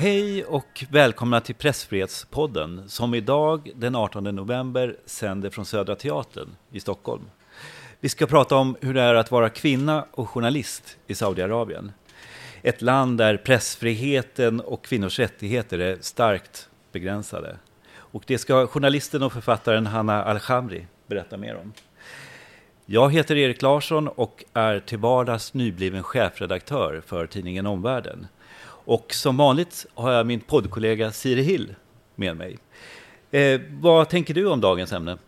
Hej och välkomna till Pressfrihetspodden som idag den 18 november sänder från Södra Teatern i Stockholm. Vi ska prata om hur det är att vara kvinna och journalist i Saudiarabien. Ett land där pressfriheten och kvinnors rättigheter är starkt begränsade. Och det ska journalisten och författaren Hanna Al-Khamri berätta mer om. Jag heter Erik Larsson och är till vardags nybliven chefredaktör för tidningen Omvärlden. Och som vanligt har jag min poddkollega Siri Hill med mig. Eh, vad tänker du om dagens ämne?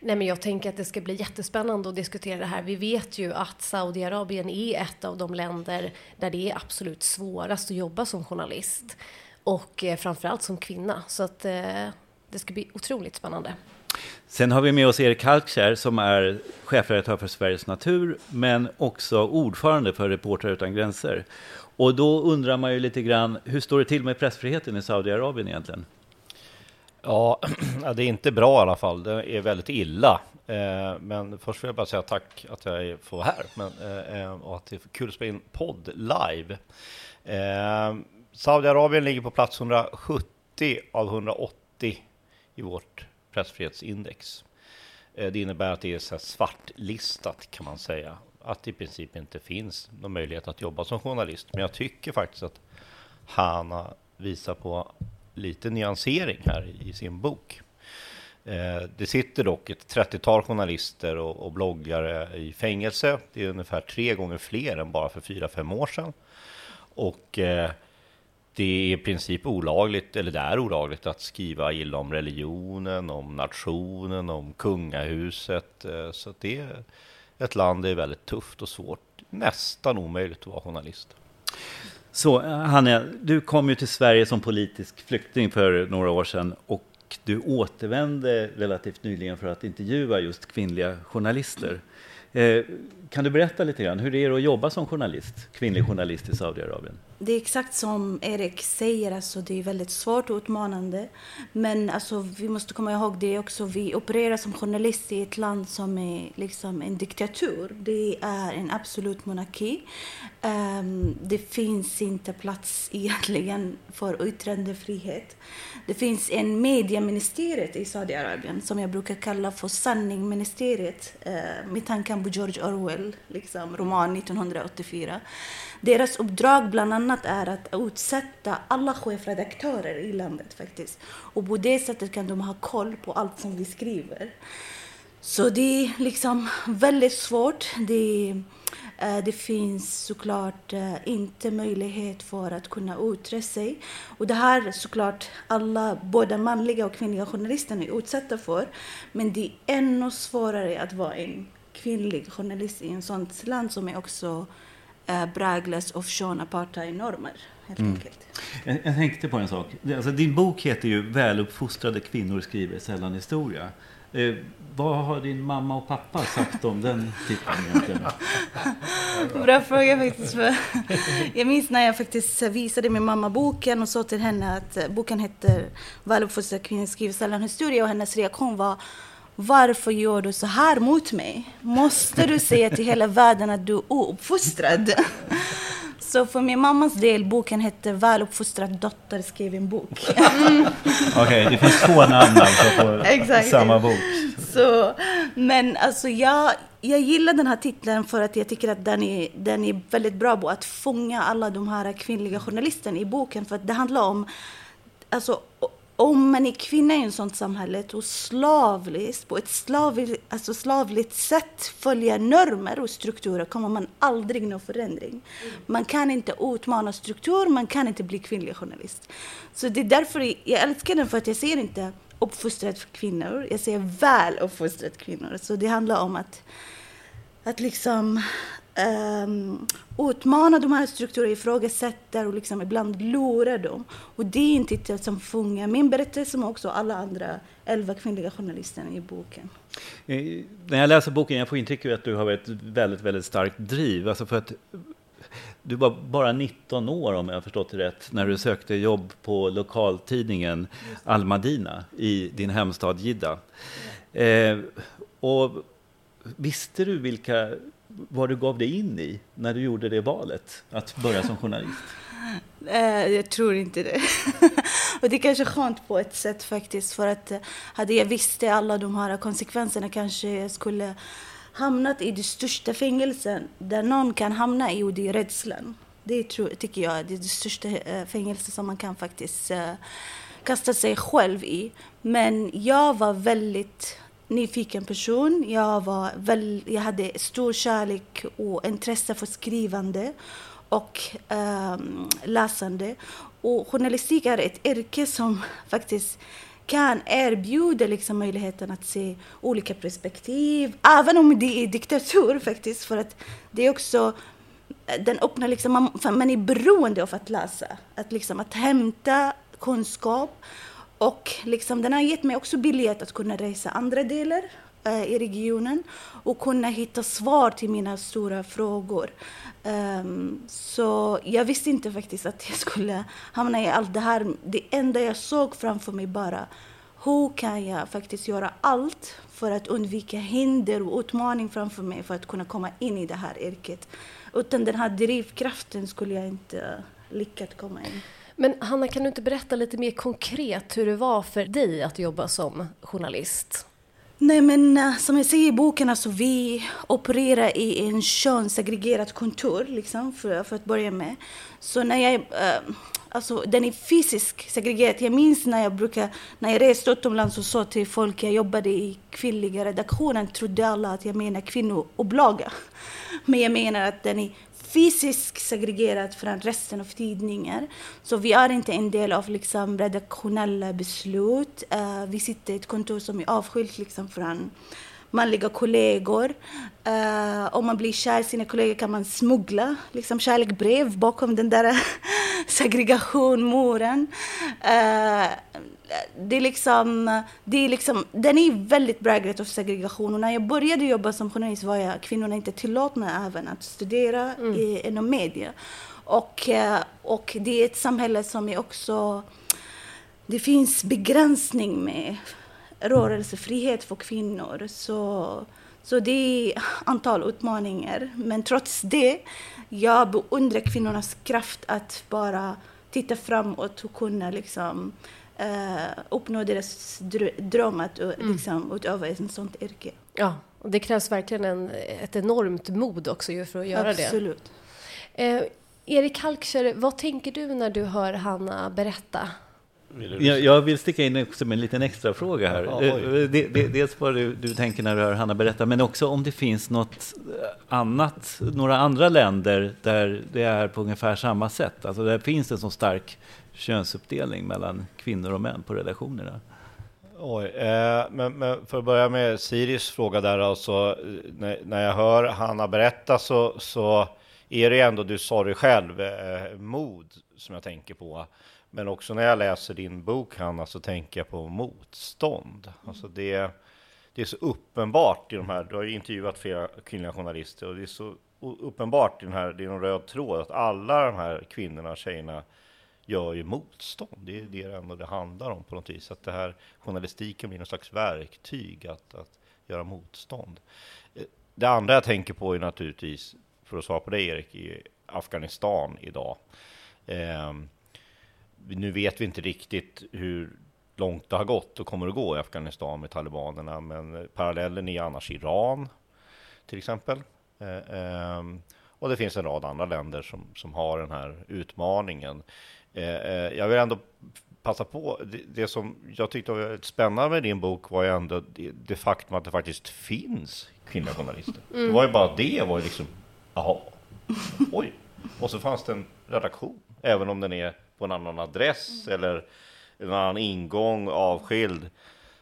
Nej, men jag tänker att det ska bli jättespännande att diskutera det här. Vi vet ju att Saudiarabien är ett av de länder där det är absolut svårast att jobba som journalist och eh, framförallt som kvinna. Så att eh, det ska bli otroligt spännande. Sen har vi med oss Erik Halkkär som är chefredaktör för Sveriges Natur men också ordförande för Reportrar utan gränser. Och då undrar man ju lite grann, hur står det till med pressfriheten i Saudiarabien egentligen? Ja, det är inte bra i alla fall. Det är väldigt illa. Eh, men först vill jag bara säga tack att jag får vara här men, eh, eh, och att det är kul att spela in podd live. Saudiarabien ligger på plats 170 av 180 i vårt pressfrihetsindex. Det innebär att det är så svartlistat kan man säga. Att det i princip inte finns någon möjlighet att jobba som journalist. Men jag tycker faktiskt att Hanna visar på lite nyansering här i sin bok. Eh, det sitter dock ett 30-tal journalister och, bloggare i fängelse. Det är ungefär tre gånger fler än bara för fyra fem år sedan. Och eh, det är i princip olagligt, eller det är olagligt att skriva illa om religionen, om nationen, om kungahuset. Eh, så det är ett land där det är väldigt tufft och svårt, nästan omöjligt att vara journalist. Så eh, Hanne, du kom ju till Sverige som politisk flykting för några år sedan och du återvände relativt nyligen för att intervjua just kvinnliga journalister. Eh, kan du berätta lite grann hur det är att jobba som journalist, kvinnlig journalist i Saudiarabien? Det är exakt som Erik säger, alltså det är väldigt svårt och utmanande. Men alltså, vi måste komma ihåg det också, vi opererar som journalist i ett land som är liksom en diktatur. Det är en absolut monarki. Um, det finns inte plats egentligen för yttrandefrihet. Det finns en medieministeriet i Saudiarabien som jag brukar kalla för sanningministeriet uh, med tanken på George Orwell, liksom, roman 1984. Deras uppdrag bland annat annat är att utsätta alla chefredaktörer i landet faktiskt. Och på det sättet kan de ha koll på allt som vi skriver. Så det är liksom väldigt svårt. Det, eh, det finns såklart eh, inte möjlighet för att kunna yttra sig. Och det här såklart alla, både manliga och kvinnliga journalister är utsatta för. Men det är ännu svårare att vara en kvinnlig journalist i ett sånt land som är också äh, präglas av Sean apartheid-normer. Helt mm. enkelt. Jag, jag, tänkte på en sak. Alltså, din bok heter ju Väluppfostrade kvinnor skriver sällan historia. Eh, vad har din mamma och pappa sagt om den titeln egentligen? Bra fråga faktiskt. Jag minns när jag faktiskt visade min mamma boken och sa till henne att boken heter Väluppfostrade kvinnor skriver sällan historia och hennes reaktion var varför gör du så här mot mig? Måste du säga till hela världen att du är ouppfostrad? Så för min mammas del, boken heter Väluppfostrad dotter skrev en bok. Mm. Okej, okay, det finns två namn alltså på Exakt. samma bok. Så, men alltså jag, jag gillar den här titeln för att jag tycker att den är, den är väldigt bra på att fånga alla de här kvinnliga journalisterna i boken. För att det handlar om alltså, om man är kvinna i ett sånt samhälle och slavligt, på ett slavligt, alltså slavligt sätt följer normer och strukturer kommer man aldrig nå förändring. Man kan inte utmana struktur, man kan inte bli kvinnlig journalist. Så det är därför jag älskar den, för att jag ser inte uppfostrad kvinnor, jag ser väl uppfostrade kvinnor. Så det handlar om att, att liksom um, utmana de här strukturerna, ifrågasätter och liksom ibland lurar dem. Och det är en titel som fångar min berättelse men också alla andra elva kvinnliga journalisterna i boken. Eh, när jag läser boken jag får intrycket att du har ett väldigt, väldigt starkt driv. Alltså för att du var bara 19 år om jag har förstått det rätt när du sökte jobb på lokaltidningen Al-Madina i din hemstad Jidda. Eh, och visste du vilka vad du gav dig in i när du gjorde det valet, att börja som journalist? Eh, jag tror inte det. och det är kanske skönt på ett sätt faktiskt. För att eh, hade jag visste alla de här konsekvenserna kanske jag skulle hamnat i det största fängelsen där någon kan hamna i och det är rädslan. Det tror, tycker jag är det största eh, fängelset som man kan faktiskt kasta sig själv i. Men jag var väldigt nyfiken person. Jag, var väl, jag hade stor kärlek och intresse för skrivande och um, läsande. Och journalistik är ett yrke som faktiskt kan erbjuda liksom möjligheten att se olika perspektiv, även om det är diktatur faktiskt, för att det är också eh, den öppnar liksom, man, man är beroende av att läsa, att, liksom, att hämta kunskap. Och liksom, den har gett mig också biljett att kunna resa andra delar eh, i regionen och kunna hitta svar till mina stora frågor. Um, så jag visste inte faktiskt att jag skulle hamna i allt det här. Det enda jag såg framför mig bara, hur kan jag faktiskt göra allt för att undvika hinder och utmaning framför mig för att kunna komma in i det här yrket. Utan den här drivkraften skulle jag inte lyckats komma in. Men Hanna, kan du inte berätta lite mer konkret hur det var för dig att jobba som journalist? Nej, men eh, som jag säger i boken, alltså, vi opererar i en könssegregerat kontor, liksom, för, för att börja med. Så när jag... äh, alltså, den är fysiskt segregerad. Jag minns när jag brukar, när jag reste utomlands och sa till folk, jag jobbade i kvinnliga redaktionen, trodde alla att jag menar kvinnoupplaga. Men jag menar att den är fysiskt segregerat från resten av tidningar. Så vi är inte en del av liksom, redaktionella beslut. Uh, vi sitter i ett kontor som är avskilt liksom, från manliga kollegor. Uh, om man blir kär i sina kollegor kan man smuggla liksom, kärleksbrev bakom den där segregationmuren. Uh, det är liksom, det är liksom, den är väldigt präglad av segregation. Och när jag började jobba som journalist var jag, kvinnorna inte tillåtna även att studera mm. i, inom media. Och, eh, och det är ett samhälle som är också... Det finns begränsning med rörelsefrihet för kvinnor. Så, så det är antal utmaningar. Men trots det, jag beundrar kvinnornas kraft att bara titta framåt och kunna liksom uh, uppnå deras dröm att mm. liksom, utöva ett sånt yrke. Ja, och det krävs verkligen en, ett enormt mod också för att göra Absolut. det. Absolut. Eh, Erik Halkscher, vad tänker du när du hör Hanna berätta? Jag, jag vill sticka in också med en liten extra fråga här. Ja, eh, det, det, dels vad du, du tänker när du hör Hanna berätta, men också om det finns något annat, några andra länder där det är på ungefär samma sätt. Alltså där finns en så stark könsuppdelning mellan kvinnor och män på redaktionerna? Oj, eh, men, men, för att börja med Siris fråga där alltså, när, när jag hör Hanna berätta så, så är det ändå, du sa det själv, eh, mod som jag tänker på. Men också när jag läser din bok Hanna så tänker jag på motstånd. Alltså det, det är så uppenbart i de här, du har ju intervjuat flera kvinnliga journalister och det är så uppenbart i den här, det är en röd tråd att alla de här kvinnorna, och tjejerna gör ju motstånd. Det är det ändå det handlar om på något vis. Att det här journalistiken blir någon slags verktyg att, att göra motstånd. Eh, det andra jag tänker på är naturligtvis, för att svara på det Erik, i Afghanistan idag. Eh, nu vet vi inte riktigt hur långt det har gått och kommer att gå i Afghanistan med talibanerna, men parallellen är annars Iran till exempel. Eh, eh, och det finns en rad andra länder som, som har den här utmaningen. Eh, eh, jag vill ändå passa på, det, det, som jag tyckte var spännande med din bok var ju ändå det, det faktum att det faktiskt finns kvinnliga journalister. Mm. Det var ju bara det, var ju liksom, jaha, oj. Och så fanns det en redaktion, även om den är på en annan adress mm. eller en annan ingång, avskild.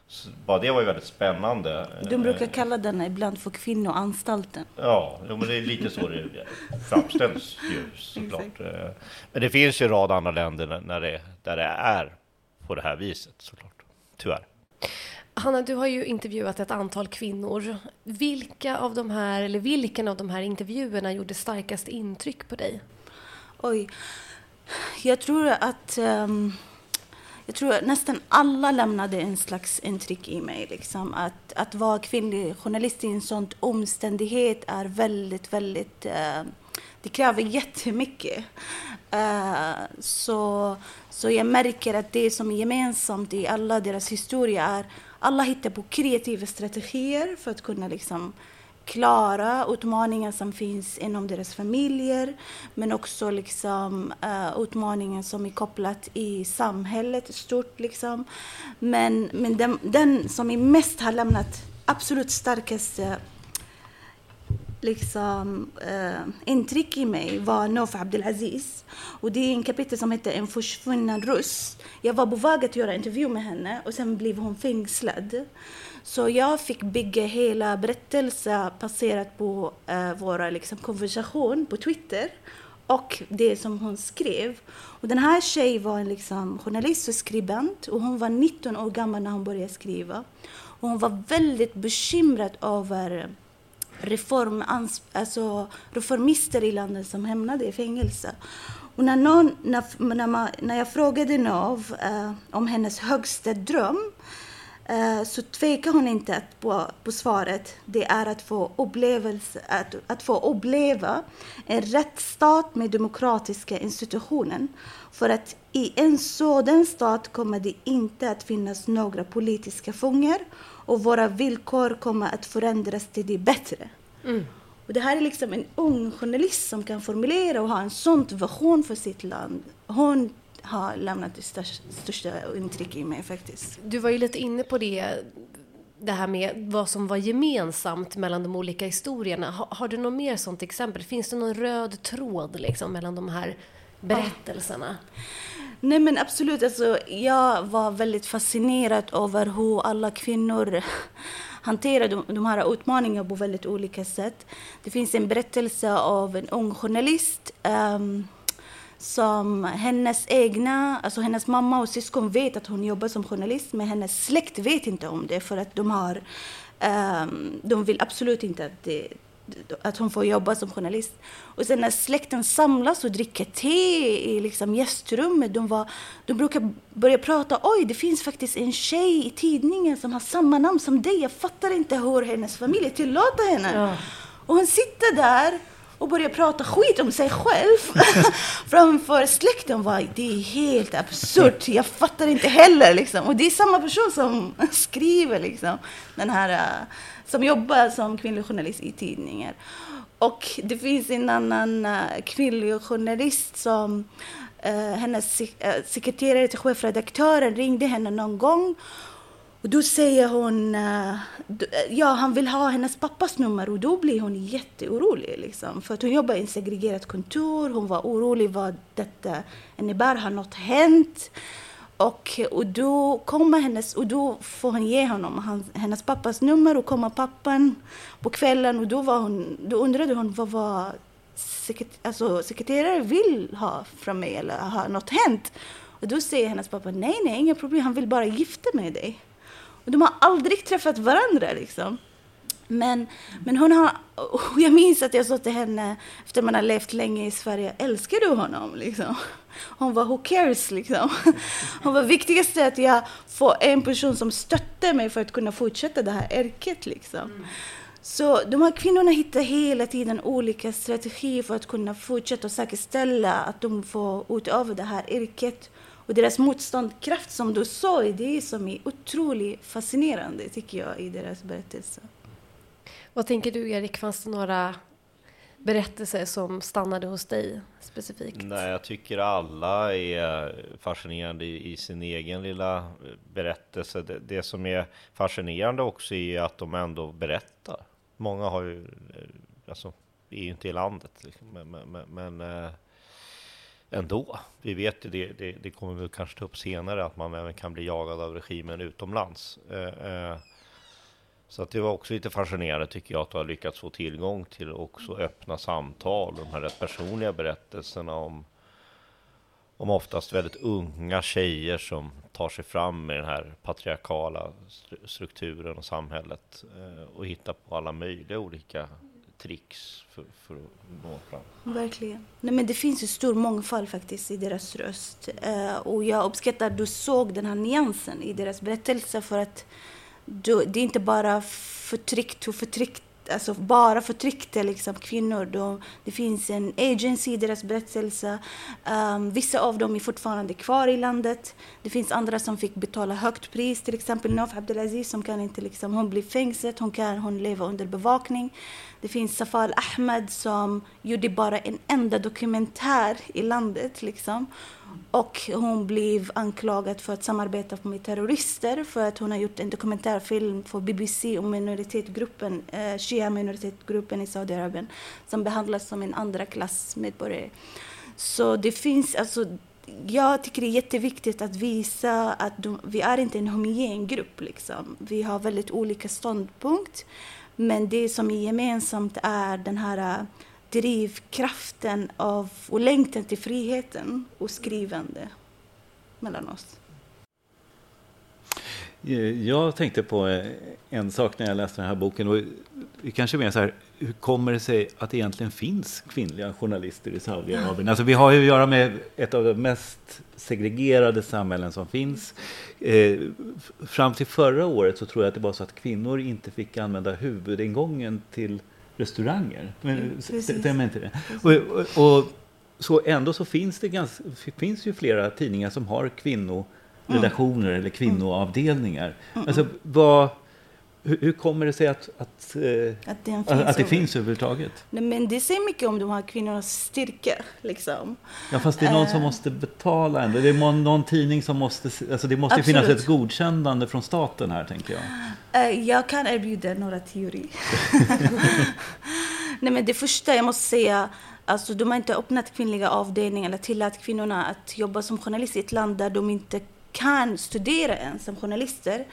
Så bara det var ju väldigt spännande. De brukar kalla den ibland för kvinnoanstalten. Ja, men det är lite så det framställs ju såklart. Eh, men det finns ju en rad andra länder när det, där det är på det här viset såklart, tyvärr. Hanna, du har ju intervjuat ett antal kvinnor. Vilka av de här, eller vilken av de här intervjuerna gjorde starkast intryck på dig? Oj, jag tror att um jag tror att nästan alla lämnade en slags intryck i mig. Liksom. Att, att vara kvinnlig journalist i en sån omständighet är väldigt, väldigt Uh, det kräver jättemycket. Uh, så, så jag märker att det som är gemensamt i alla deras historia är alla hittar på kreativa strategier för att kunna liksom klara utmaningar som finns inom deras familjer men också liksom, uh, utmaningar som är kopplat i samhället stort. Liksom. Men, men den, den som är mest har lämnat absolut starkaste liksom, uh, intryck i mig var Nof Abdelaziz. Och det är en kapitel som heter En försvunnen röst. Jag var på väg att göra intervju med henne och sen blev hon fängslad. Så jag fick bygga hela berättelsen baserat på eh, våra liksom, konversation på Twitter och det som hon skrev. Och den här tjejen var en liksom, journalist och skribent och hon var 19 år gammal när hon började skriva. Och hon var väldigt bekymrad över reform, alltså reformister i landet som hamnade i fängelse. Och när, någon, när, när, man, när jag frågade Nov eh, om hennes högsta dröm så tvekar hon inte på, på svaret. Det är att få, upplevelse, att, att få uppleva en rättsstat med demokratiska institutioner. För att i en sådan stat kommer det inte att finnas några politiska fångar och våra villkor kommer att förändras till det bättre. Mm. Och det här är liksom en ung journalist som kan formulera och ha en sån vision för sitt land. Hon har lämnat det största, största intryck i mig faktiskt. Du var ju lite inne på det, det här med vad som var gemensamt mellan de olika historierna. Har, har du något mer sånt exempel? Finns det någon röd tråd liksom mellan de här berättelserna? Ja. Nej men absolut, alltså, jag var väldigt fascinerad över hur alla kvinnor hanterar de, de här utmaningarna på väldigt olika sätt. Det finns en berättelse av en ung journalist um, som hennes egna, alltså hennes mamma och syskon vet att hon jobbar som journalist men hennes släkt vet inte om det för att de har um, de vill absolut inte att det, att hon får jobba som journalist. Och sen när släkten samlas och dricker te i liksom gästrummet, de, var, de brukar börja prata, oj det finns faktiskt en tjej i tidningen som har samma namn som dig, jag fattar inte hur hennes familj tillåter henne. Ja. Och hon sitter där och börjar prata skit om sig själv framför släkten. Var, det är helt absurt, jag fattar inte heller. Liksom. Och det är samma person som skriver liksom, den här äh, som jobbar som kvinnlig journalist i tidningar. Och det finns en annan äh, kvinnlig journalist som äh, hennes sekreterare till chefredaktören ringde henne någon gång och då säger hon, eh, eh, ja han vill ha hennes pappas nummer och då blir hon jätteorolig. Liksom. För att hon jobbar i ett segregerat kontor, hon var orolig vad detta innebär, har något hänt? Och, och då kommer hennes, och då får hon ge honom hans, hennes pappas nummer och kommer pappan på kvällen och då, var hon, då undrade hon vad var sekret, alltså, sekreterare vill ha från mig eller har något hänt? Och då säger hennes pappa nej, nej, inga problem, han vill bara gifta med dig. Och de har aldrig träffat varandra liksom. Men, men hon har, jag minns att jag sa till henne efter man har levt länge i Sverige, älskar du honom? Liksom. Hon var who cares liksom. Hon var viktigast att jag får en person som stöttar mig för att kunna fortsätta det här yrket liksom. Så de här kvinnorna hittar hela tiden olika strategier för att kunna fortsätta och säkerställa att de får utöva det här yrket. Och deras motståndskraft som du sa, det är som är otroligt fascinerande tycker jag i deras berättelse. Vad tänker du Erik, fanns det några berättelser som stannade hos dig specifikt? Nej, jag tycker alla är fascinerande i, sin egen lilla berättelse. Det, det, som är fascinerande också är att de ändå berättar. Många har ju, alltså, är ju inte i landet, liksom, men, men, men eh, ändå. Vi vet det, det, det kommer vi kanske ta upp senare, att man även kan bli jagad av regimen utomlands. Eh, eh, så att det var också lite fascinerande tycker jag att du har lyckats få tillgång till också öppna samtal, de här rätt personliga berättelserna om, om oftast väldigt unga tjejer som tar sig fram med den här patriarkala strukturen och samhället eh, och hittar på alla möjliga olika tricks för, för, att nå fram. Verkligen. Nej, men det finns en stor mångfald faktiskt i deras röst. Uh, och jag uppskattar att du såg den här nyansen i deras berättelse för att du, det är inte bara förtryckt och förtryckt alltså bara förtryckte liksom, kvinnor. De, det finns en agency i deras berättelse. Um, vissa av dem är fortfarande kvar i landet. Det finns andra som fick betala högt pris, till exempel Nof Abdelaziz som kan inte liksom, hon blir fängslad, hon kan hon leva under bevakning. Det finns Safal Ahmed som gjorde bara en enda dokumentär i landet liksom. Och hon blev anklagad för att samarbeta med terrorister för att hon har gjort en dokumentärfilm för BBC om minoritetsgruppen, eh, shia-minoritetsgruppen i Saudiarabien som behandlas som en andra klass medborgare. Så det finns alltså jag tycker det är jätteviktigt att visa att de, vi är inte en homogen grupp. Liksom. Vi har väldigt olika ståndpunkt. Men det som är gemensamt är den här drivkraften av, och längtan till friheten och skrivande mellan oss. Eh, jag tänkte på eh, en sak när jag läste den här boken. Och kanske mer så här, hur kommer det sig att det egentligen finns kvinnliga journalister i Saudiarabien? Alltså vi har ju att göra med ett av de mest segregerade samhällen som finns. Eh, fram till förra året så tror jag att det var så att kvinnor inte fick använda huvudingången till restauranger. Men, mm, stämmer inte det? Och, och, och, så ändå så finns det ganska, finns ju flera tidningar som har kvinnoredaktioner mm. eller kvinnoavdelningar. Mm. Alltså, vad, hur, hur, kommer det sig att, att, att, finns, att det finns överhuvudtaget? Nej, men det säger mycket om de här kvinnornas styrka. Liksom. Ja, fast det är någon uh, som eh. måste betala ändå. Det är någon tidning som måste... Alltså det måste finnas ett godkännande från staten här, tänker jag. Uh, jag kan erbjuda några teorier. Nej, men det första jag måste säga Alltså, de har inte öppnat kvinnliga avdelningar eller tillåtit kvinnorna att jobba som journalist i ett land där de inte kan studera ens som journalister.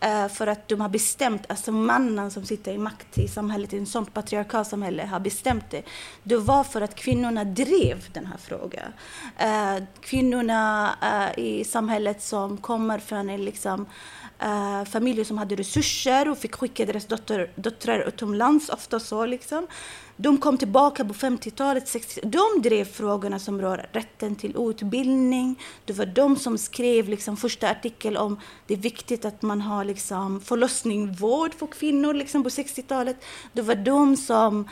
Eh, för att de har bestämt, alltså mannen som sitter i makt i samhället, i ett sånt patriarkalt samhälle, har bestämt det. Det var för att kvinnorna drev den här frågan. Eh, kvinnorna eh, i samhället som kommer från en liksom, familjer som hade resurser och fick skicka deras dotter, döttrar utomlands, ofta så liksom. De kom tillbaka på 50-talet, 60 De drev frågorna som rör rätten till utbildning. Det var de som skrev liksom första artikeln om det är viktigt att man har liksom förlossningsvård för kvinnor liksom på 60-talet. Det var de som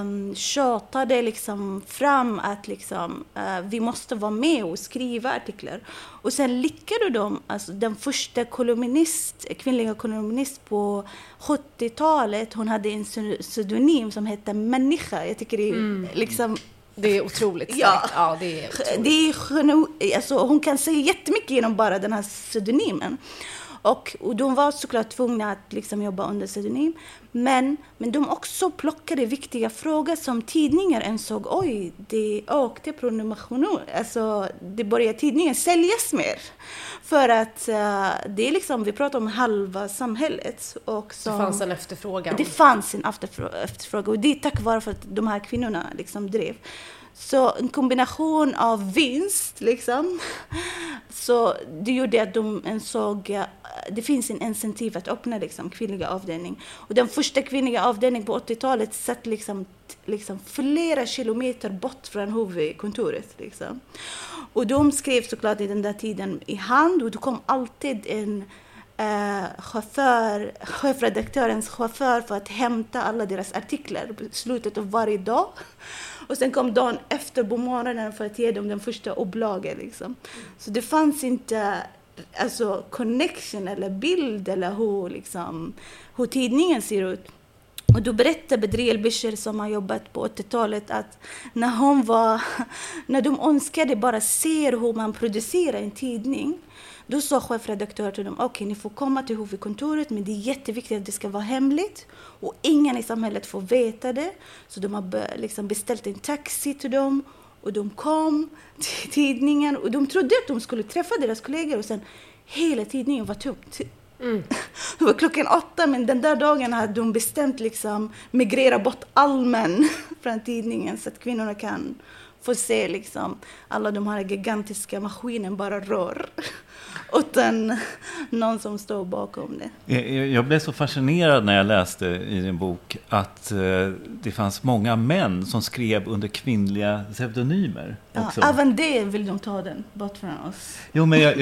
um, tjatade liksom fram att liksom, uh, vi måste vara med och skriva artiklar. Och sen lyckades de, alltså den första kolumnist, kvinnliga kolumnist på 70-talet, hon hade en pseudonym som hette Människa. Jag tycker det är mm. liksom det är otroligt starkt. Ja, ja det är, otroligt. det är alltså, hon kan säga jättemycket genom bara den här pseudonymen. Och, och de var såklart tvungna att liksom jobba under pseudonym. Men, men de också plockade viktiga frågor som tidningar insåg, oj, det ökade prenumerationer. Alltså, det började tidningen säljas mer. För att uh, det är liksom, vi pratar om halva samhället. Och som, det fanns en efterfrågan. Det fanns en efterfrågan. Och det är tack vare för att de här kvinnorna liksom drev. Så en kombination av vinst, liksom. Så det gjorde att de insåg att eh, det finns en incentiv att öppna liksom, kvinnliga avdelning. Och den första kvinnliga avdelningen på 80-talet satt liksom, liksom flera kilometer bort från huvudkontoret. Liksom. Och de skrev såklart i den där tiden i hand och det kom alltid en eh, chaufför, chefredaktörens chaufför för att hämta alla deras artiklar i slutet av varje dag. Och sen kom dagen efter på morgonen för att ge dem den första upplagan. Liksom. Så det fanns inte alltså, connection eller bild eller hur, liksom, hur tidningen ser ut. Och då berättade Bedriel Bisher som har jobbat på 80-talet att när hon var, när de önskade bara se hur man producerar en tidning då sa chefredaktören till dem, okej okay, ni får komma till huvudkontoret men det är jätteviktigt att det ska vara hemligt och ingen i samhället får veta det. Så de har liksom beställt en taxi till dem och de kom till tidningen och de trodde att de skulle träffa deras kollegor och sen hela tidningen var tom. Mm. Det var klockan åtta, men den där dagen hade de bestämt liksom migrera bort allmän från tidningen så att kvinnorna kan få se liksom alla de här gigantiska maskinerna bara rör utan någon som står bakom det. Jag blev så fascinerad när jag läste i din bok att eh, det fanns många män som skrev under kvinnliga pseudonymer. Också. Ja, även det vill de ta den bort från oss. Jo, men jag,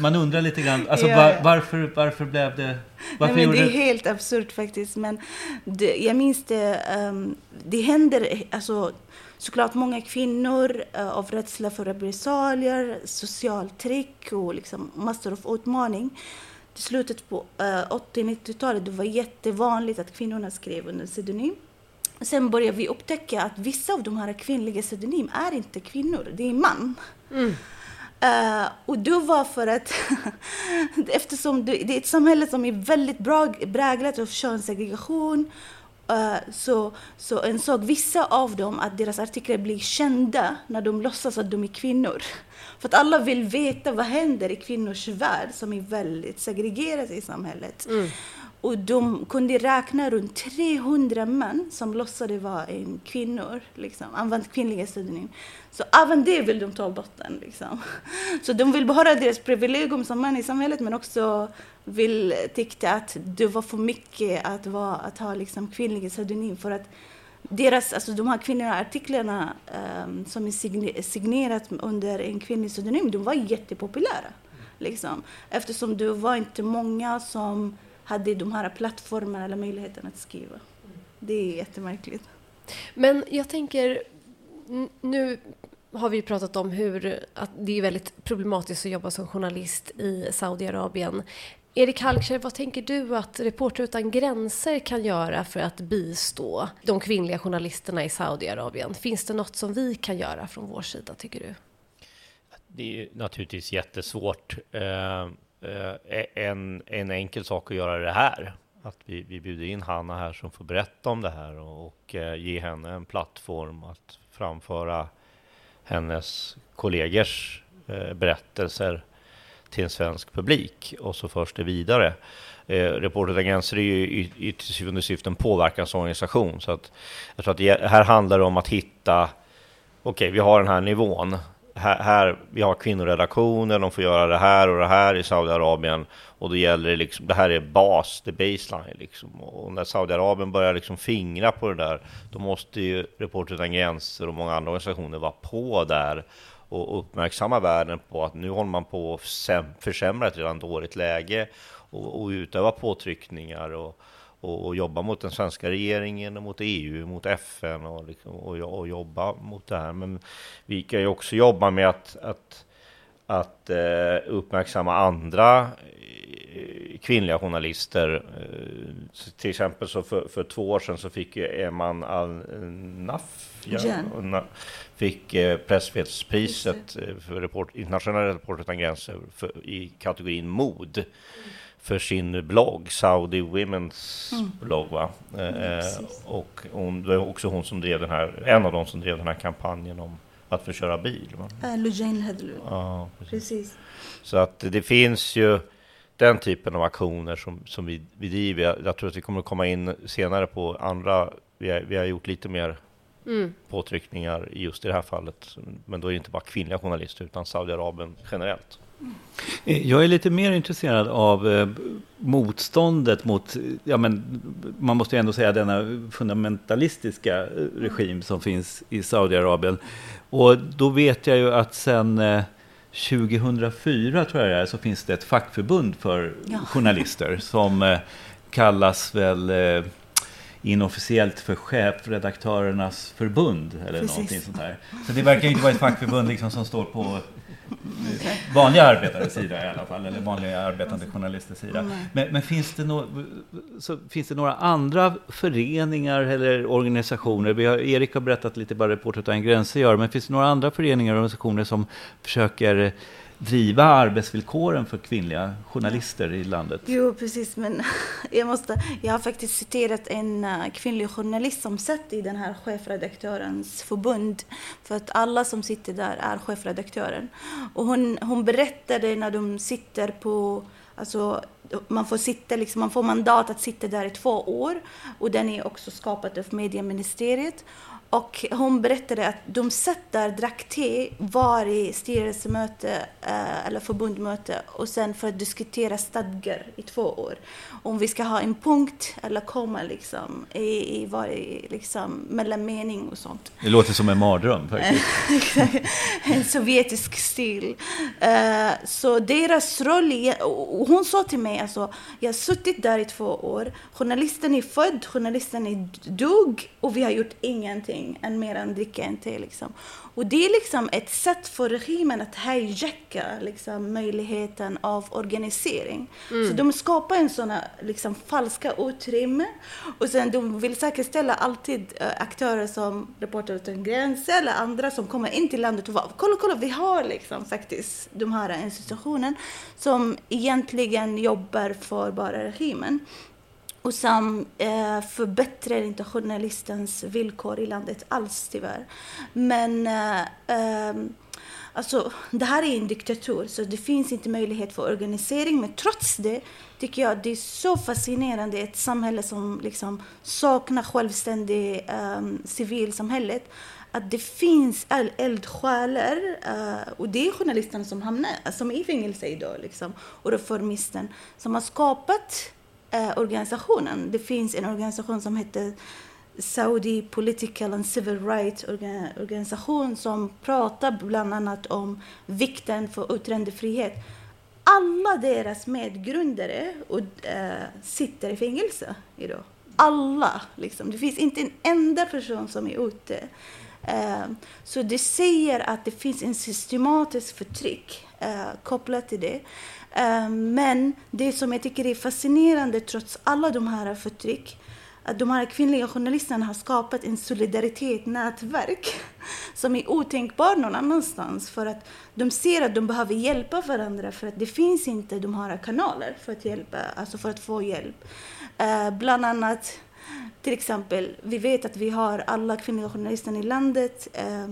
man undrar lite grann, alltså, var, varför, varför blev det Nej, men det är helt absurt faktiskt. Men det, jag minns det, um, det händer, alltså såklart många kvinnor uh, av rädsla för repressalier, socialt tryck och liksom massor av utmaning. Till slutet på uh, 80-90-talet det var jättevanligt att kvinnorna skrev under pseudonym. Sen började vi upptäcka att vissa av de här kvinnliga pseudonym är inte kvinnor, det är man. Mm. Uh, och det var för att eftersom det, det, är ett samhälle som är väldigt bra, präglat av könssegregation Eh, så, så insåg vissa av dem att deras artiklar blir kända när de låtsas att de är kvinnor. För att alla vill veta vad händer i kvinnors värld som är väldigt segregerad i samhället. Mm. Och de kunde räkna runt 300 män som låtsades vara kvinnor, liksom, använde kvinnliga pseudonym. Så även det vill de ta bort. Liksom. Så de vill behålla deras privilegium som män i samhället men också vill tyckte att det var för mycket att, vara, att ha liksom, kvinnliga pseudonym för att deras, alltså de här kvinnliga artiklarna um, som är signerat under en kvinnlig pseudonym, de var jättepopulära. Liksom. Eftersom det var inte många som hade de här plattformarna eller möjligheten att skriva. Det är jättemärkligt. Men jag tänker, nu har vi pratat om hur att det är väldigt problematiskt att jobba som journalist i Saudiarabien. Erik Halkskär, vad tänker du att Reporter utan gränser kan göra för att bistå de kvinnliga journalisterna i Saudiarabien? Finns det något som vi kan göra från vår sida, tycker du? Det är naturligtvis jättesvårt. Eh, e- en, en enkel sak att göra det här. Att vi, vi bjuder in Hanna här som får berätta om det här och, och eh, ge henne en plattform att framföra hennes kollegers eh, berättelser till en svensk publik och så förs det vidare. Eh, Reporter utan gränser är ju i, i till syvende och sist en påverkansorganisation så att jag tror att det, här handlar det om att hitta Okej, okay, vi har den här nivån här, här, vi har kvinnoredaktioner, de får göra det här och det här i Saudiarabien. Och då gäller det liksom, det här är bas, det är baseline liksom. Och när Saudiarabien börjar liksom fingra på det där, då måste ju Reporter utan gränser och många andra organisationer vara på där och uppmärksamma världen på att nu håller man på att försämra ett redan dåligt läge och, och utöva påtryckningar. Och, och, och, jobba mot den svenska regeringen, och mot EU, mot FN och, liksom, och, och, jobba mot det här. Men vi kan ju också jobba med att, att, att eh, uppmärksamma andra eh, kvinnliga journalister. Eh, till exempel så för, för två år sedan så fick Eman Al-Naf ja, fick eh, Pressfrihetspriset för report, internationella Reporter utan gränser för, i kategorin mod. Mm för sin blogg, Saudi Women's mm. blogg. Va? Eh, och hon, det var också hon som drev den här, en av de som drev den här kampanjen om att få köra bil. Va? Äh, Lujain Hedlund. Ja, precis. precis. Så att det finns ju den typen av aktioner som, som vi, vi driver. Jag, jag tror att vi kommer att komma in senare på andra, vi har, vi har gjort lite mer mm. påtryckningar just i det här fallet. Men då är det inte bara kvinnliga journalister utan Saudiarabien generellt. Jag är lite mer intresserad av eh, motståndet mot, ja men man måste ju ändå säga denna fundamentalistiska eh, regim som finns i Saudiarabien. Och då vet jag ju att sen 2004 eh, tror jag det är, så finns det ett fackförbund för ja. journalister som kallas väl inofficiellt för chefredaktörernas förbund eller Precis. någonting sånt där. Så det verkar inte vara ett fackförbund liksom som står på vanliga arbetares sida i alla fall, eller vanliga arbetande journalisters sida. Men, men finns, det no, så finns det några andra föreningar eller organisationer? Vi har, Erik har berättat lite vad Reporter utan gränser gör, men finns det några andra föreningar och organisationer som försöker driva arbetsvillkoren för kvinnliga journalister i landet? Jo, precis, men jag, måste, jag har faktiskt citerat en eh, kvinnlig journalist som satt i den här chefredaktörens förbund, för att alla som sitter där är chefredaktören. Och hon, hon berättade när de sitter på Alltså, man får sitta, liksom, man får mandat att sitta där i två år och den är också skapad av medieministeriet. Och hon berättade att de satt där, drack te varje styrelsemöte eh, eller förbundmöte och sen för att diskutera stadgar i två år. Om vi ska ha en punkt eller komma liksom i, i varje liksom, mellanmening och sånt. Det låter som en mardröm faktiskt. en sovjetisk stil. Uh, så deras roll, hon sa till mig mig, alltså, jag har suttit där i två år. Journalisten är född, journalisten är dog och vi har gjort ingenting än mer än dricka en te. Liksom. Och det är liksom ett sätt för regimen att hijacka liksom, möjligheten av organisering. Mm. Så de skapar en sån liksom, falska utrymme och sen de vill säkerställa alltid uh, aktörer som Reporter utan gränser eller andra som kommer in till landet och bara, kolla, kolla, vi har liksom faktiskt de här institutionen som egentligen jobbar för bara regimen och som eh, förbättrar inte journalistens villkor i landet alls tyvärr. Men eh, ehm, alltså, det här är en diktatur så det finns inte möjlighet för organisering. Men trots det tycker jag det är så fascinerande ett samhälle som liksom saknar självständigt eh, civilsamhället att det finns eldsjälar eh, och det är journalisterna som hamnar, som är i fängelse idag liksom, och reformisten som har skapat Eh, organisationen. Det finns en organisation som heter Saudi Political and Civil Rights organisation som pratar bland annat om vikten för yttrandefrihet. Alla deras medgrundare och, äh, sitter i fängelse idag. Alla. Liksom. Det finns inte en enda person som är ute. Äh, så det säger att det finns en systematisk förtryck äh, kopplat till det. Eh, men det som jag tycker är fascinerande trots alla de här förtryck att de här kvinnliga journalisterna har skapat en solidaritet, nätverk som är otänkbar någon annanstans för att de ser att de behöver hjälpa varandra för att det finns inte de här kanaler för att hjälpa, alltså för att få hjälp. Eh, bland annat till exempel, vi vet att vi har alla kvinnliga journalister i landet. Eh,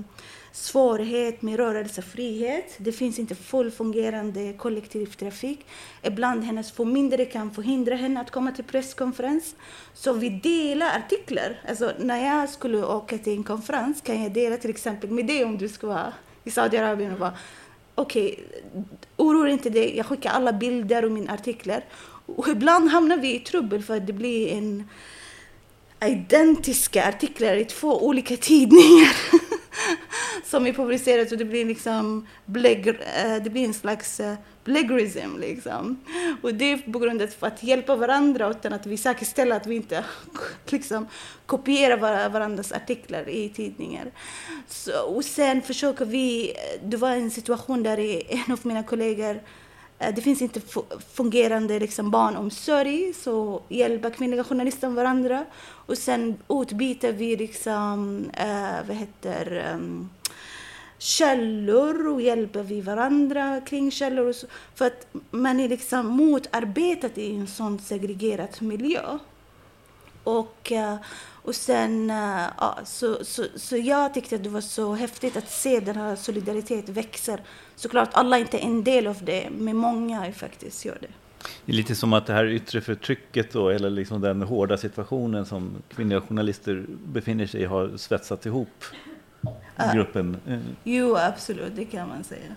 Svårighet med rörelsefrihet. Det finns inte full fungerande kollektivtrafik. Ibland hennes förmyndare kan förhindra henne att komma till presskonferens. Så vi delar artiklar. Alltså, när jag skulle åka till en konferens kan jag dela till exempel med dig om du ska vara i Saudiarabien och vara okej, okay, oroa inte dig, jag skickar alla bilder och mina artiklar. Och ibland hamnar vi i trubbel för att det blir en identiska artiklar i två olika tidningar som är publicerat. Så det blir liksom blägg, eh, det blir en slags eh, blegrism. plagiarism. Liksom. Och det är på grund av att hjälpa varandra utan att vi säkerställer att vi inte liksom, kopierar varandras artiklar i tidningar. Så, och sen försöker vi, eh, det var en situation där en av mina kollegor Eh, det finns inte fungerande liksom, barnomsorg, så hjälper kvinnliga journalister varandra. Och sen utbyter vi liksom, äh, vad heter, um, källor och hjälper vi varandra kring källor. Så, för att man är liksom motarbetad i en sån segregerad miljö. Och, uh, och sen, uh, ja, så, så, så jag tyckte att det var så häftigt att se den här solidariteten växa såklart alla är inte en del av det, men många faktiskt gör det. Det är lite som att det här yttre förtrycket då, eller liksom den hårda situationen som kvinnliga journalister befinner sig i har svetsat ihop uh, gruppen. Jo, absolut, det kan man säga.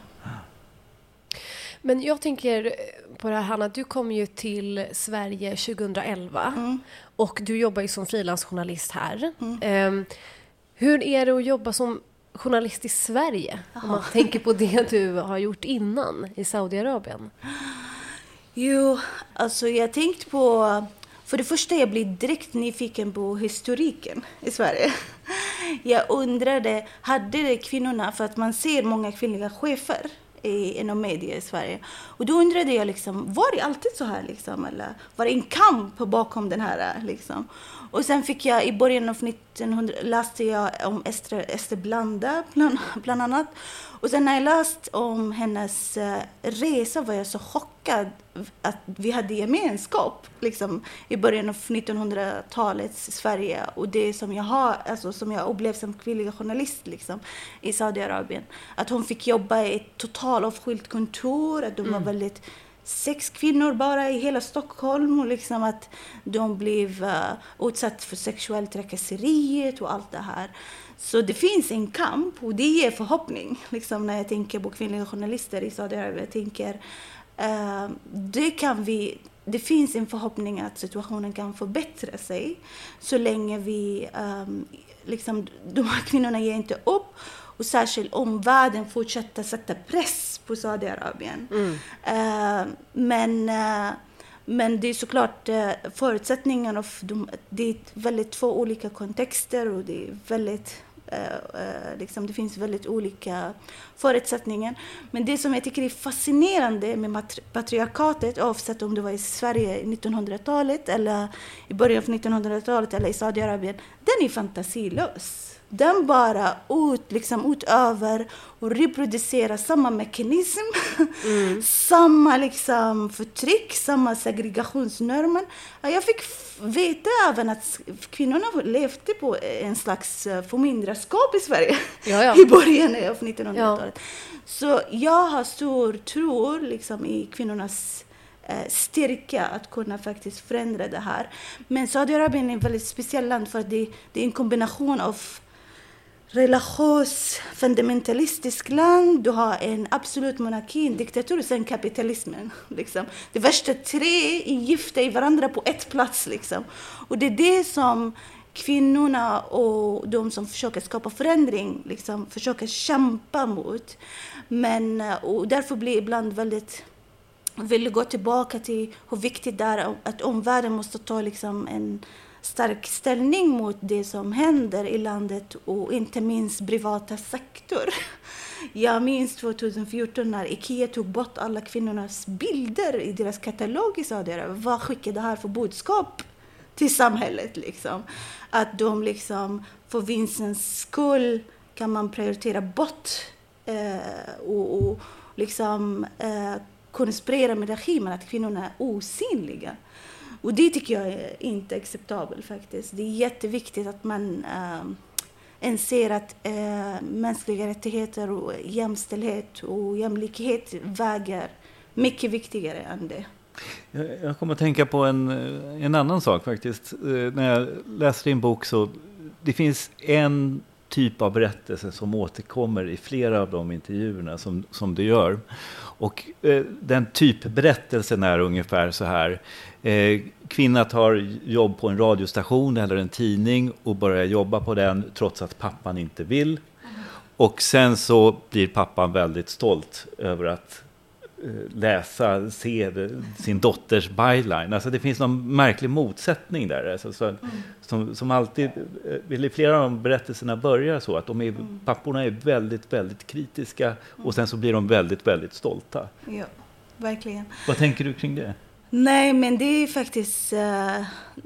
Men jag tänker på det här Hanna, du kom ju till Sverige 2011 mm. och du jobbar ju som frilansjournalist här. Mm. Um, hur är det att jobba som journalist i Sverige? Aha. Om man tänker på det du har gjort innan i Saudiarabien. Jo, alltså jag tänkte på... För det första, jag blev direkt nyfiken på historiken i Sverige. Jag undrade, hade kvinnorna, för att man ser många kvinnliga chefer i, inom media i Sverige. Och då undrade jag, liksom, var det alltid så här? Liksom, eller var det en kamp bakom den här? Liksom? Och sen fick jag i början av 1900 läste jag om Ester, Ester Blanda bland, bland annat. Och sen när jag läste om hennes uh, resa var jag så chockad att vi hade gemenskap liksom, i början av 1900-talets Sverige och det som jag har, alltså, som jag upplevt som kvinnlig journalist liksom, i Saudiarabien. Att hon fick jobba i ett totalavskilt kontor, att de mm. var väldigt sex kvinnor bara i hela Stockholm och liksom att de blev eh, uh, utsatta för sexuellt trakasseriet och allt det här. Så det finns en kamp och det ger förhoppning. Liksom när jag tänker på kvinnliga journalister i Saudiarabien, jag tänker uh, det kan vi det finns en förhoppning att situationen kan förbättra sig så länge vi, um, liksom, de här kvinnorna ger inte upp och särskilt om världen fortsätter sätta press på Saudiarabien. Mm. Uh, men, uh, Men det är såklart eh, förutsättningarna, de, det är väldigt två olika kontexter och det är väldigt Eh, eh, liksom, det finns väldigt olika förutsättningar. Men det som jag tycker är fascinerande med patriarkatet, oavsett om det var i Sverige i 1900-talet eller i början av 1900-talet eller i Saudiarabien, den är fantasilös den bara ut, liksom, utöver och reproducerar samma mekanism, mm. samma liksom, förtryck, samma segregationsnormer. Jag fick veta även att kvinnorna levde på en slags eh, förmyndarskap i Sverige ja, ja. i början av 1900-talet. Ja. Så jag har stor tro liksom, i kvinnornas eh, styrka att kunna faktiskt förändra det här. Men Saudiarabien är ett väldigt speciellt land för det, det är en kombination av religiös, fundamentalistisk land, du har en absolut monarki, en diktatur och sen kapitalismen. Liksom. Det värsta tre är gifta i varandra på ett plats. Liksom. Och det är det som kvinnorna och de som försöker skapa förändring liksom, försöker kämpa mot. Men, eh, och därför blir det ibland väldigt vill gå tillbaka till hur viktigt det är att omvärlden måste ta liksom en stark ställning mot det som händer i landet och inte minst privata sektor. Jag minns 2014 när Ikea tog bort alla kvinnornas bilder i deras katalog i Saudiarabien. Vad skickar det här för budskap till samhället? Liksom? Att de liksom, för vinstens skull kan man prioritera bort eh, och, och liksom, eh, konspirera med regimen att kvinnorna är osynliga. Och det tycker jag är inte acceptabelt faktiskt. Det är jätteviktigt att man äh, inser att äh, mänskliga rättigheter och jämställdhet och jämlikhet väger mycket viktigare än det. Jag kommer att tänka på en, eh, en annan sak faktiskt. Eh, när jag läser din bok så det finns en typ av berättelse som återkommer i flera av de intervjuerna som, som du gör. Och eh, den typberättelsen är ungefär så här. Eh, kvinna tar jobb på en radiostation eller en tidning och börjar jobba på den trots att pappan inte vill. Och sen så blir pappan väldigt stolt över att eh, läsa, se sin dotters byline. Alltså det finns någon märklig motsättning där. Alltså, så, som, som alltid, eller eh, flera av de berättelserna börjar så att de är, papporna är väldigt, väldigt kritiska och sen så blir de väldigt, väldigt stolta. Ja, verkligen. Vad tänker du kring det? Nej, men det är faktiskt... Eh,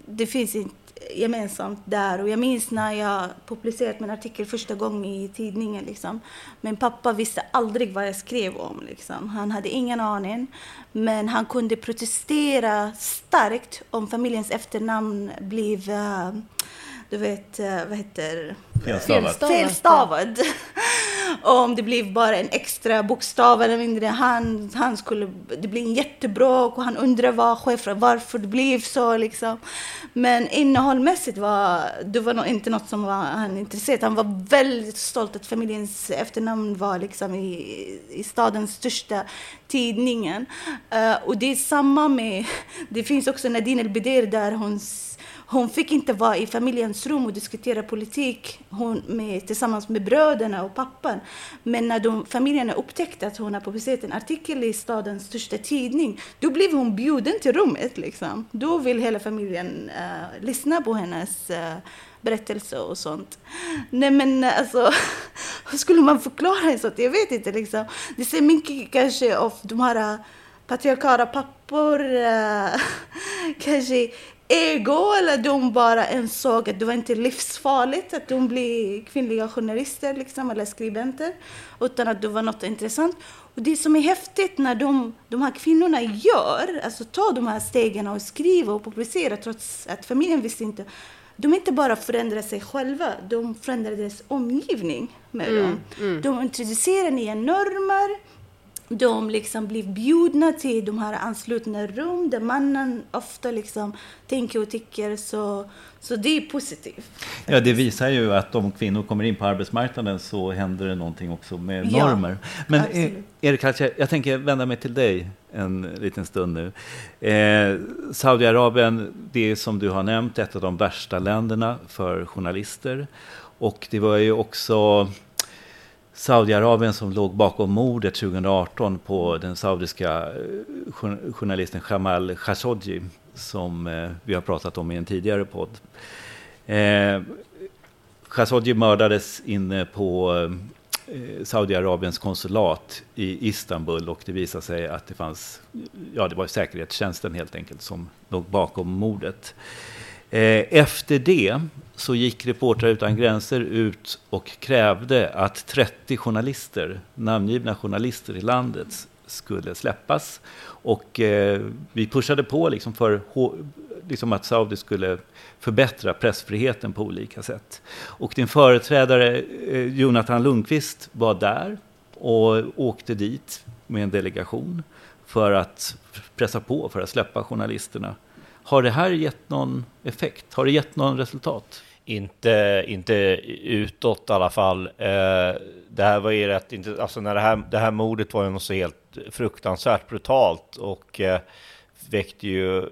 det finns inte gemensamt där. Och jag minns när jag publicerade min artikel första gången i tidningen. Liksom. Min pappa visste aldrig vad jag skrev om. Liksom. Han hade ingen aning. Men han kunde protestera starkt om familjens efternamn blev... Eh, du vet, uh, vad heter Felstavad. Felstavad. om det blev bara en extra bokstav eller mindre. Han, han skulle, det blev en jättebråk och han undrade var, varför det blev så. Liksom. Men innehållsmässigt var det var nog inte något som var han intresserad Han var väldigt stolt att familjens efternamn var liksom i, i stadens största tidningen. Uh, och det är samma med, det finns också Nadine El-Bider där hon hon fick inte vara i familjens rum och diskutera politik hon med, tillsammans med bröderna och pappan. Men när de, familjerna upptäckte att hon har publicerat en artikel i stadens största tidning, då blev hon bjuden till rummet. Liksom. Då vill hela familjen uh, lyssna på hennes uh, berättelse och sånt. Nej men alltså, hur skulle man förklara en sånt? Jag vet inte liksom. Det ser mycket kanske av de här eh, patriarkala pappor, äh, kanske ego eller de bara insåg att det var inte livsfarligt att de blev kvinnliga journalister liksom, eller skribenter utan att det var något intressant. Och det som är häftigt när de, de här kvinnorna gör, alltså tar de här stegen och skriver och publicerar trots att familjen visste inte de inte bara förändrar sig själva, de förändrar deras omgivning med mm, dem. Mm. De introducerar nya normer, de liksom blir bjudna till de här anslutna rum där mannen ofta liksom tänker och tycker. Så, så det är positivt. Ja, det visar ju att om kvinnor kommer in på arbetsmarknaden så händer det någonting också med normer. Ja, Men eh, Erik, jag tänker vända mig till dig en liten stund nu. Eh, Saudiarabien, det är som du har nämnt ett av de värsta länderna för journalister. Och det var ju också Saudiarabien som låg bakom mordet 2018 på den saudiska eh, journalisten Jamal Khashoggi som eh, vi har pratat om i en tidigare podd. Eh, Khashoggi mördades inne på eh, Saudiarabiens konsulat i Istanbul och det visade sig att det fanns, ja det var säkerhetstjänsten helt enkelt som låg bakom mordet. Eh, efter det så gick Reportrar utan gränser ut och krävde att 30 journalister, namngivna journalister i landet, skulle släppas. Och eh, vi pushade på liksom för liksom att Saudi skulle förbättra pressfriheten på olika sätt. Och din företrädare eh, Jonathan Lundqvist var där och åkte dit med en delegation för att pressa på för att släppa journalisterna. Har det här gett någon effekt? Har det gett någon resultat? Inte, inte utåt i alla fall. Eh, det här var ju rätt inte, alltså när det här, det här mordet var ju något så helt fruktansvärt brutalt och eh, väckte ju eh,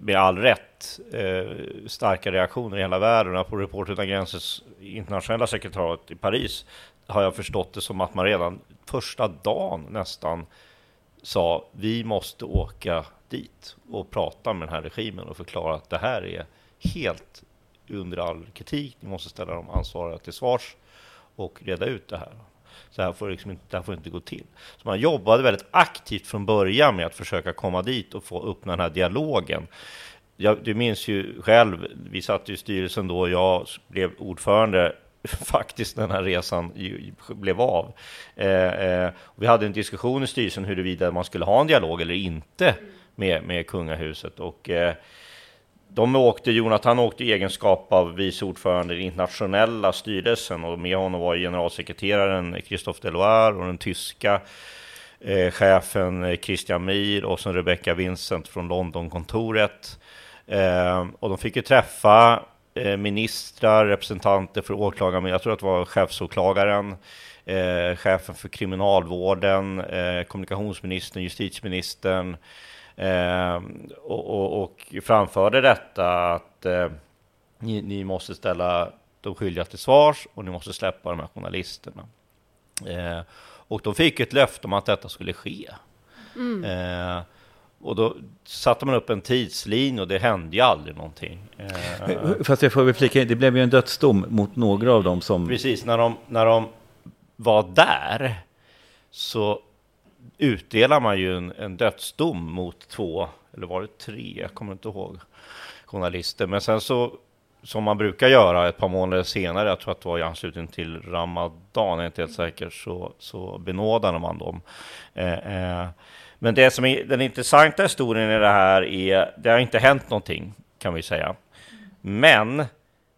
med all rätt eh, starka reaktioner i hela världen. På Reporter utan gränsers internationella sekretariat i Paris har jag förstått det som att man redan första dagen nästan sa vi måste åka dit och prata med den här regimen och förklara att det här är helt under all kritik. Ni måste ställa de ansvariga till svars och reda ut det här. Så här får liksom inte, det här får inte gå till. Så man jobbade väldigt aktivt från början med att försöka komma dit och få öppna den här dialogen. Jag, du minns ju själv, vi satt i styrelsen då, jag blev ordförande faktiskt den här resan blev av. Eh, eh, vi hade en diskussion i styrelsen huruvida man skulle ha en dialog eller inte med, med kungahuset. Och, eh, de åkte, Jonathan åkte i egenskap av vice ordförande i den internationella styrelsen och med honom var generalsekreteraren Christophe Deloire och den tyska eh, chefen eh, Christian Mir och sen Rebecca Vincent från Londonkontoret. Eh, och de fick ju träffa eh, ministrar, representanter för åklagaren, jag tror att det var chefsåklagaren, eh, chefen för kriminalvården, eh, kommunikationsministern, justitieministern, Eh, och, och, och, framförde detta att eh, ni, ni, måste ställa de skyldiga till svars och ni måste släppa de här journalisterna. Eh, och de fick ett löfte om att detta skulle ske. Mm. Eh, och då satte man upp en tidslinje och det hände ju aldrig någonting. Eh, Fast jag får väl flika det blev ju en dödsdom mot några av dem som... Precis, när de, när de var där så utdelar man ju en, en dödsdom mot två, eller var det tre, jag kommer inte ihåg, journalister. Men sen så, som man brukar göra ett par månader senare, jag tror att det var i anslutning till Ramadan, jag är inte helt säker, så, så benådade man dem. Eh, eh, men det som är den intressanta historien i det här är, det har inte hänt någonting, kan vi säga. Men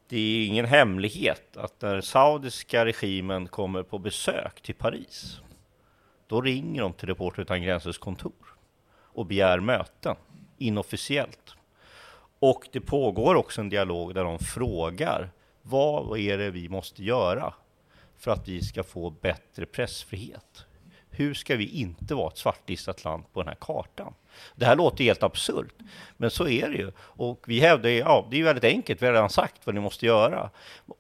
det är ingen hemlighet att den saudiska regimen kommer på besök till Paris då ringer de till Reporter utan gränsers kontor och begär möten inofficiellt. Och det pågår också en dialog där de frågar vad är det vi måste göra för att vi ska få bättre pressfrihet? Hur ska vi inte vara ett svartlistat land på den här kartan? Det här låter helt absurt, men så är det ju. Och vi hävdar, ja, det är väldigt enkelt, vi har redan sagt vad ni måste göra.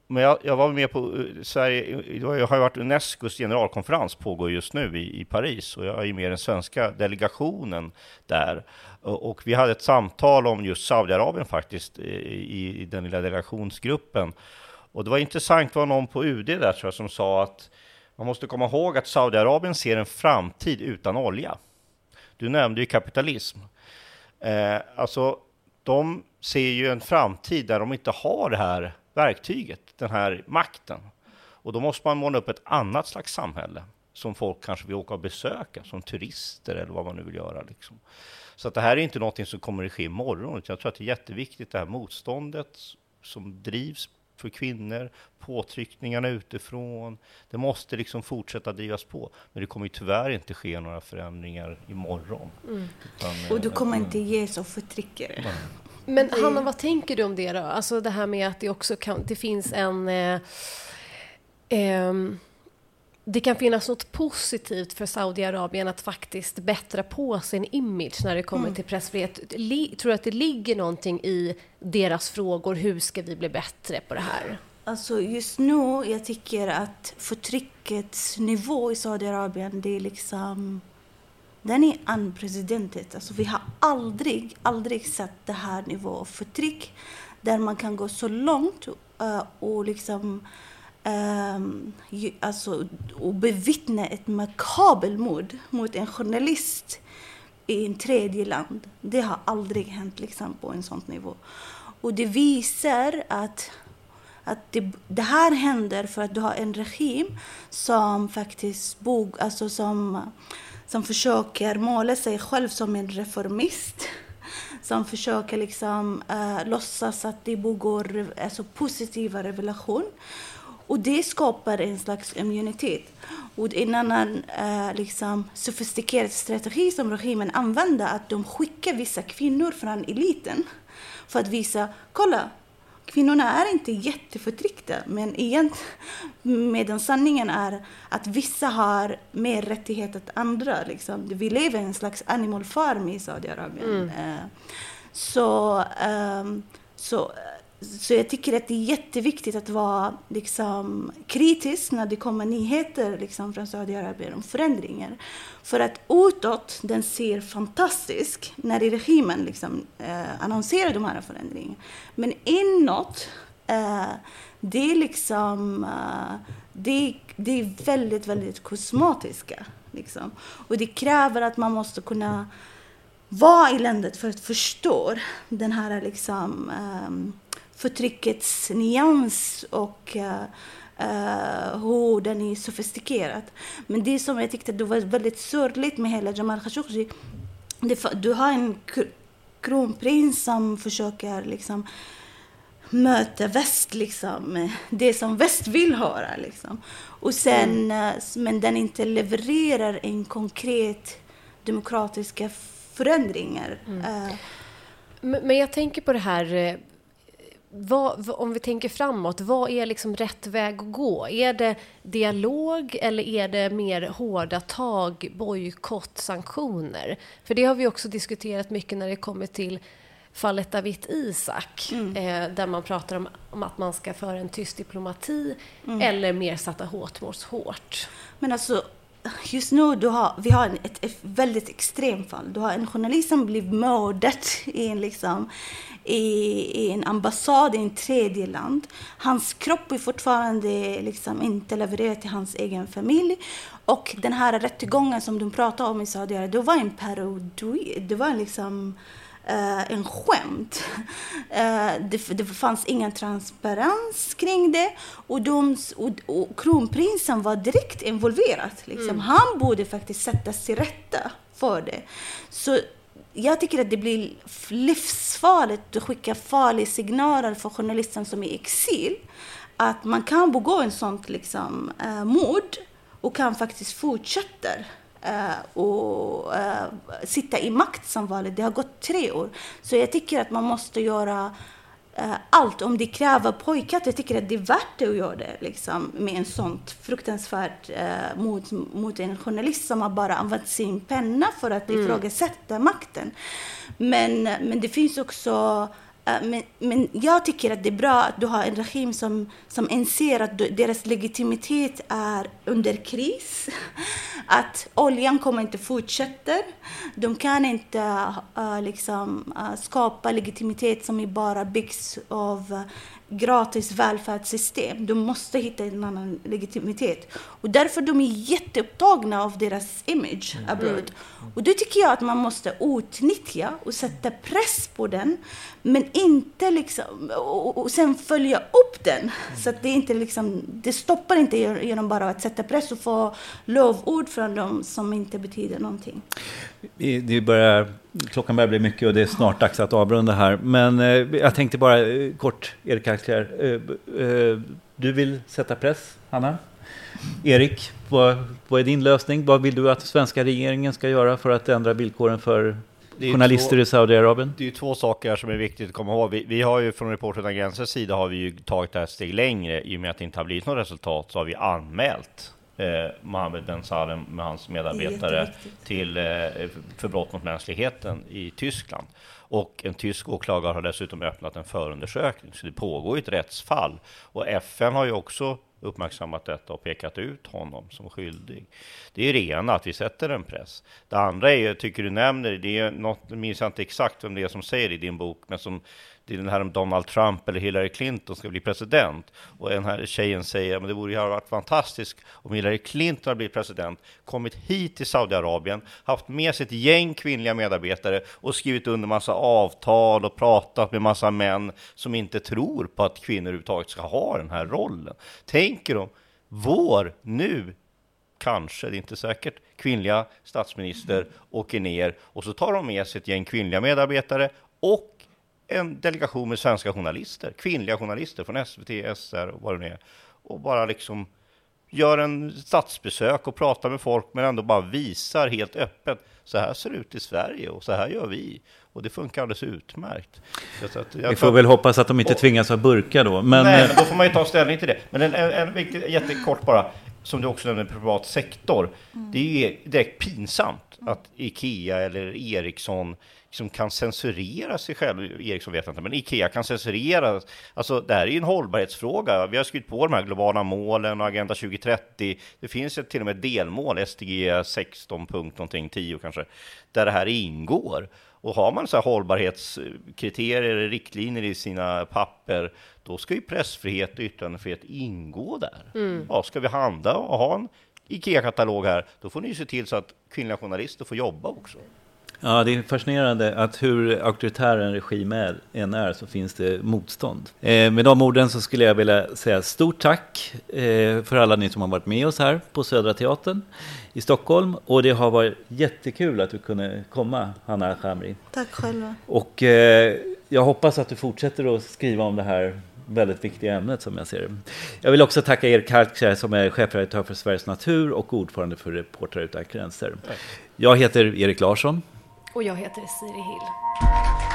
Men jag, jag var med på eh, Sverige, eh, jag har varit Unescos generalkonferens, pågår just nu i, i Paris, och jag är med i den svenska delegationen där. Och, och vi hade ett samtal om just Saudiarabien faktiskt, eh, i, i den lilla delegationsgruppen. Och det var intressant, det var någon på UD där tror jag som sa att man måste komma ihåg att Saudiarabien ser en framtid utan olja. Du nämnde ju kapitalism. Eh, alltså, de ser ju en framtid där de inte har det här verktyget, den här makten. Och då måste man måla upp ett annat slags samhälle som folk kanske vill åka och besöka som turister eller vad man nu vill göra. Liksom. Så att det här är inte någonting som kommer att ske imorgon. Jag tror att det är jätteviktigt det här motståndet som drivs för kvinnor, påtryckningarna utifrån. Det måste liksom fortsätta drivas på. Men det kommer ju tyvärr inte ske några förändringar imorgon. Mm. Utan, och du kommer inte ges av förtryckare. Men Hanna, vad tänker du om det då? Alltså det här med att det också kan, det finns en eh, eh, det kan finnas något positivt för Saudiarabien att faktiskt bättra på sin image när det kommer mm. till pressfrihet. Tror du att det ligger någonting i deras frågor? Hur ska vi bli bättre på det här? Alltså just nu, jag tycker att förtryckets nivå i Saudiarabien, det är liksom... Den är unprecedented. Alltså vi har aldrig, aldrig sett det här nivå av förtryck där man kan gå så långt uh, och liksom um, alltså, och bevittna ett makabelt mord mot en journalist i en tredje land. Det har aldrig hänt liksom, på en sån nivå. Och det visar att, att det, det, här händer för att du har en regim som faktiskt bog, alltså som, som försöker måla sig själv som en reformist som försöker liksom, uh, låtsas att det pågår alltså, positiva revelation. Och det skapar en slags immunitet. Och en annan uh, liksom, sofistikerad strategi som regimen använder att de skickar vissa kvinnor från eliten för att visa, kolla, kvinnorna är inte jätteförtryckta, men medan sanningen är att vissa har mer rättigheter än andra. Liksom. Vi lever i en slags animal farm i Saudiarabien. Mm. Uh, så, um, så så jag tycker att det är jätteviktigt att vara liksom, kritisk när det kommer nyheter liksom, från Saudiarabien om förändringar. För att utåt, den ser fantastisk när regimen liksom, eh, annonserar de här förändringarna. Men inåt, eh, det är liksom... Eh, det, det är väldigt, väldigt kosmatiska. Liksom. Och det kräver att man måste kunna vara i landet för att förstå den här liksom, um, förtryckets nyans och uh, hur den är sofistikerad. Men det som jag tyckte det var väldigt sorgligt med hela Jamal Khashoggi, du har en kronprins som försöker liksom möta väst, liksom, det som väst vill höra. Liksom. Och sen, mm. Eh, men den inte levererar en konkret demokratiska förändringar. Mm. Uh, men jag tänker på det här vad, om vi tänker framåt, vad är liksom rätt väg att gå? Är det dialog eller är det mer hårda tag, bojkott, sanktioner? För det har vi också diskuterat mycket när det kommer till fallet David Isak, mm. eh, där man pratar om, om, att man ska föra en tyst diplomati mm. eller mer sätta hårt mot hårt. Men alltså, just nu du har, vi har ett, ett väldigt extremt fall. Du har en journalist som blev mördad i en liksom, i, i en ambassad i en tredje land. Hans kropp är fortfarande liksom inte levererad till hans egen familj. Och den här rättegången som de pratar om i Saudiarabien, det var en parodi. Det var liksom uh, en skämt. Uh, det, det fanns ingen transparens kring det. Och, de, och, och kronprinsen var direkt involverad. Liksom. Mm. Han borde faktiskt sättas till rätta för det. Så jag tycker att det blir livsfarligt att skicka farliga signaler för journalisten som är i exil. Att man kan begå en sånt liksom, uh, mord och kan faktiskt fortsätta och uh, sitta i makt som vanligt. Det har gått tre år. Så jag tycker att man måste göra uh, allt. Om det kräver pojkar, jag tycker att det är värt det att göra det liksom, med en sånt fruktansvärt uh, mot, mot en journalist som har bara använt sin penna för att mm. ifrågasätta makten. Men, men det finns också men, men jag tycker att det är bra att du har en regim som, som inser att deras legitimitet är under kris. Att oljan kommer inte fortsätta. De kan inte uh, liksom, uh, skapa legitimitet som bara byggs av gratis välfärdssystem. De måste hitta en annan legitimitet. Och därför de är jätteupptagna av deras image mm. Abroad. Och det tycker jag att man måste utnyttja och sätta press på den. Men inte liksom, och, och sen följa upp den. Så att det inte liksom, det stoppar inte genom bara att sätta press och få lovord från dem som inte betyder någonting. Det börjar, klockan börjar bli mycket och det är snart dags att avrunda här. Men eh, jag tänkte bara eh, kort, Erik Axler, eh, du vill sätta press, Hanna? Erik, vad, vad är din lösning? Vad vill du att svenska regeringen ska göra för att ändra villkoren för journalister två, i Saudiarabien? Det är ju två saker som är viktigt att komma ihåg. Vi, vi har ju från Reporter utan sida har vi ju tagit det här steg längre. I och med att det inte har blivit något resultat så har vi anmält eh, Mohammed Ben Salem med hans medarbetare till, eh, för brott mot mänskligheten i Tyskland. Och en tysk åklagare har dessutom öppnat en förundersökning, så det pågår ett rättsfall. Och FN har ju också uppmärksammat detta och pekat ut honom som skyldig. Det är det ena, att vi sätter en press. Det andra är, tycker du nämner, det är något, minns jag inte exakt vem det är som säger det i din bok, men som det är den här om Donald Trump eller Hillary Clinton ska bli president. Och den här tjejen säger men det vore ju varit fantastiskt om Hillary Clinton hade blivit president, kommit hit till Saudiarabien, haft med sig ett gäng kvinnliga medarbetare och skrivit under massa avtal och pratat med massa män som inte tror på att kvinnor överhuvudtaget ska ha den här rollen. Tänker de, vår, nu, kanske, det är inte säkert, kvinnliga statsminister åker ner och så tar de med sig ett gäng kvinnliga medarbetare och en delegation med svenska journalister, kvinnliga journalister från SVT, SR och vad det nu är, och bara liksom gör en statsbesök och pratar med folk, men ändå bara visar helt öppet. Så här ser det ut i Sverige och så här gör vi. Och det funkar alldeles utmärkt. vi får väl hoppas att de inte tvingas ha burka då. Men... Nej, men då får man ju ta ställning till det. Men en, en, en viktig, jättekort bara, som du också nämnde, privat sektor. Mm. Det är ju direkt pinsamt att Ikea eller Ericsson som kan censurera sig själv. Ericsson vet inte, men Ikea kan censurera. Alltså, det här är ju en hållbarhetsfråga. Vi har skrivit på de här globala målen och Agenda 2030. Det finns ju till och med delmål, SDG 16 punkt någonting, 10 kanske, där det här ingår. Och har man så här hållbarhetskriterier, riktlinjer i sina papper, då ska ju pressfrihet och yttrandefrihet ingå där. Mm. Ja, ska vi handla och ha en IKEA-katalog här, då får ni se till så att kvinnliga journalister får jobba också. Ja, det är fascinerande att hur auktoritär en regim är, än är så finns det motstånd. Eh, med de orden så skulle jag vilja säga stort tack eh, för alla ni som har varit med oss här på Södra Teatern i Stockholm. Och det har varit jättekul att du kunde komma, Hanna Khamri. Tack själva. Och eh, jag hoppas att du fortsätter att skriva om det här väldigt viktiga ämnet som jag ser det. Jag vill också tacka Erik Kalkskär som är chefredaktör för Sveriges Natur och ordförande för Reportrar utan gränser. Jag heter Erik Larsson. Och jag heter Siri Hill.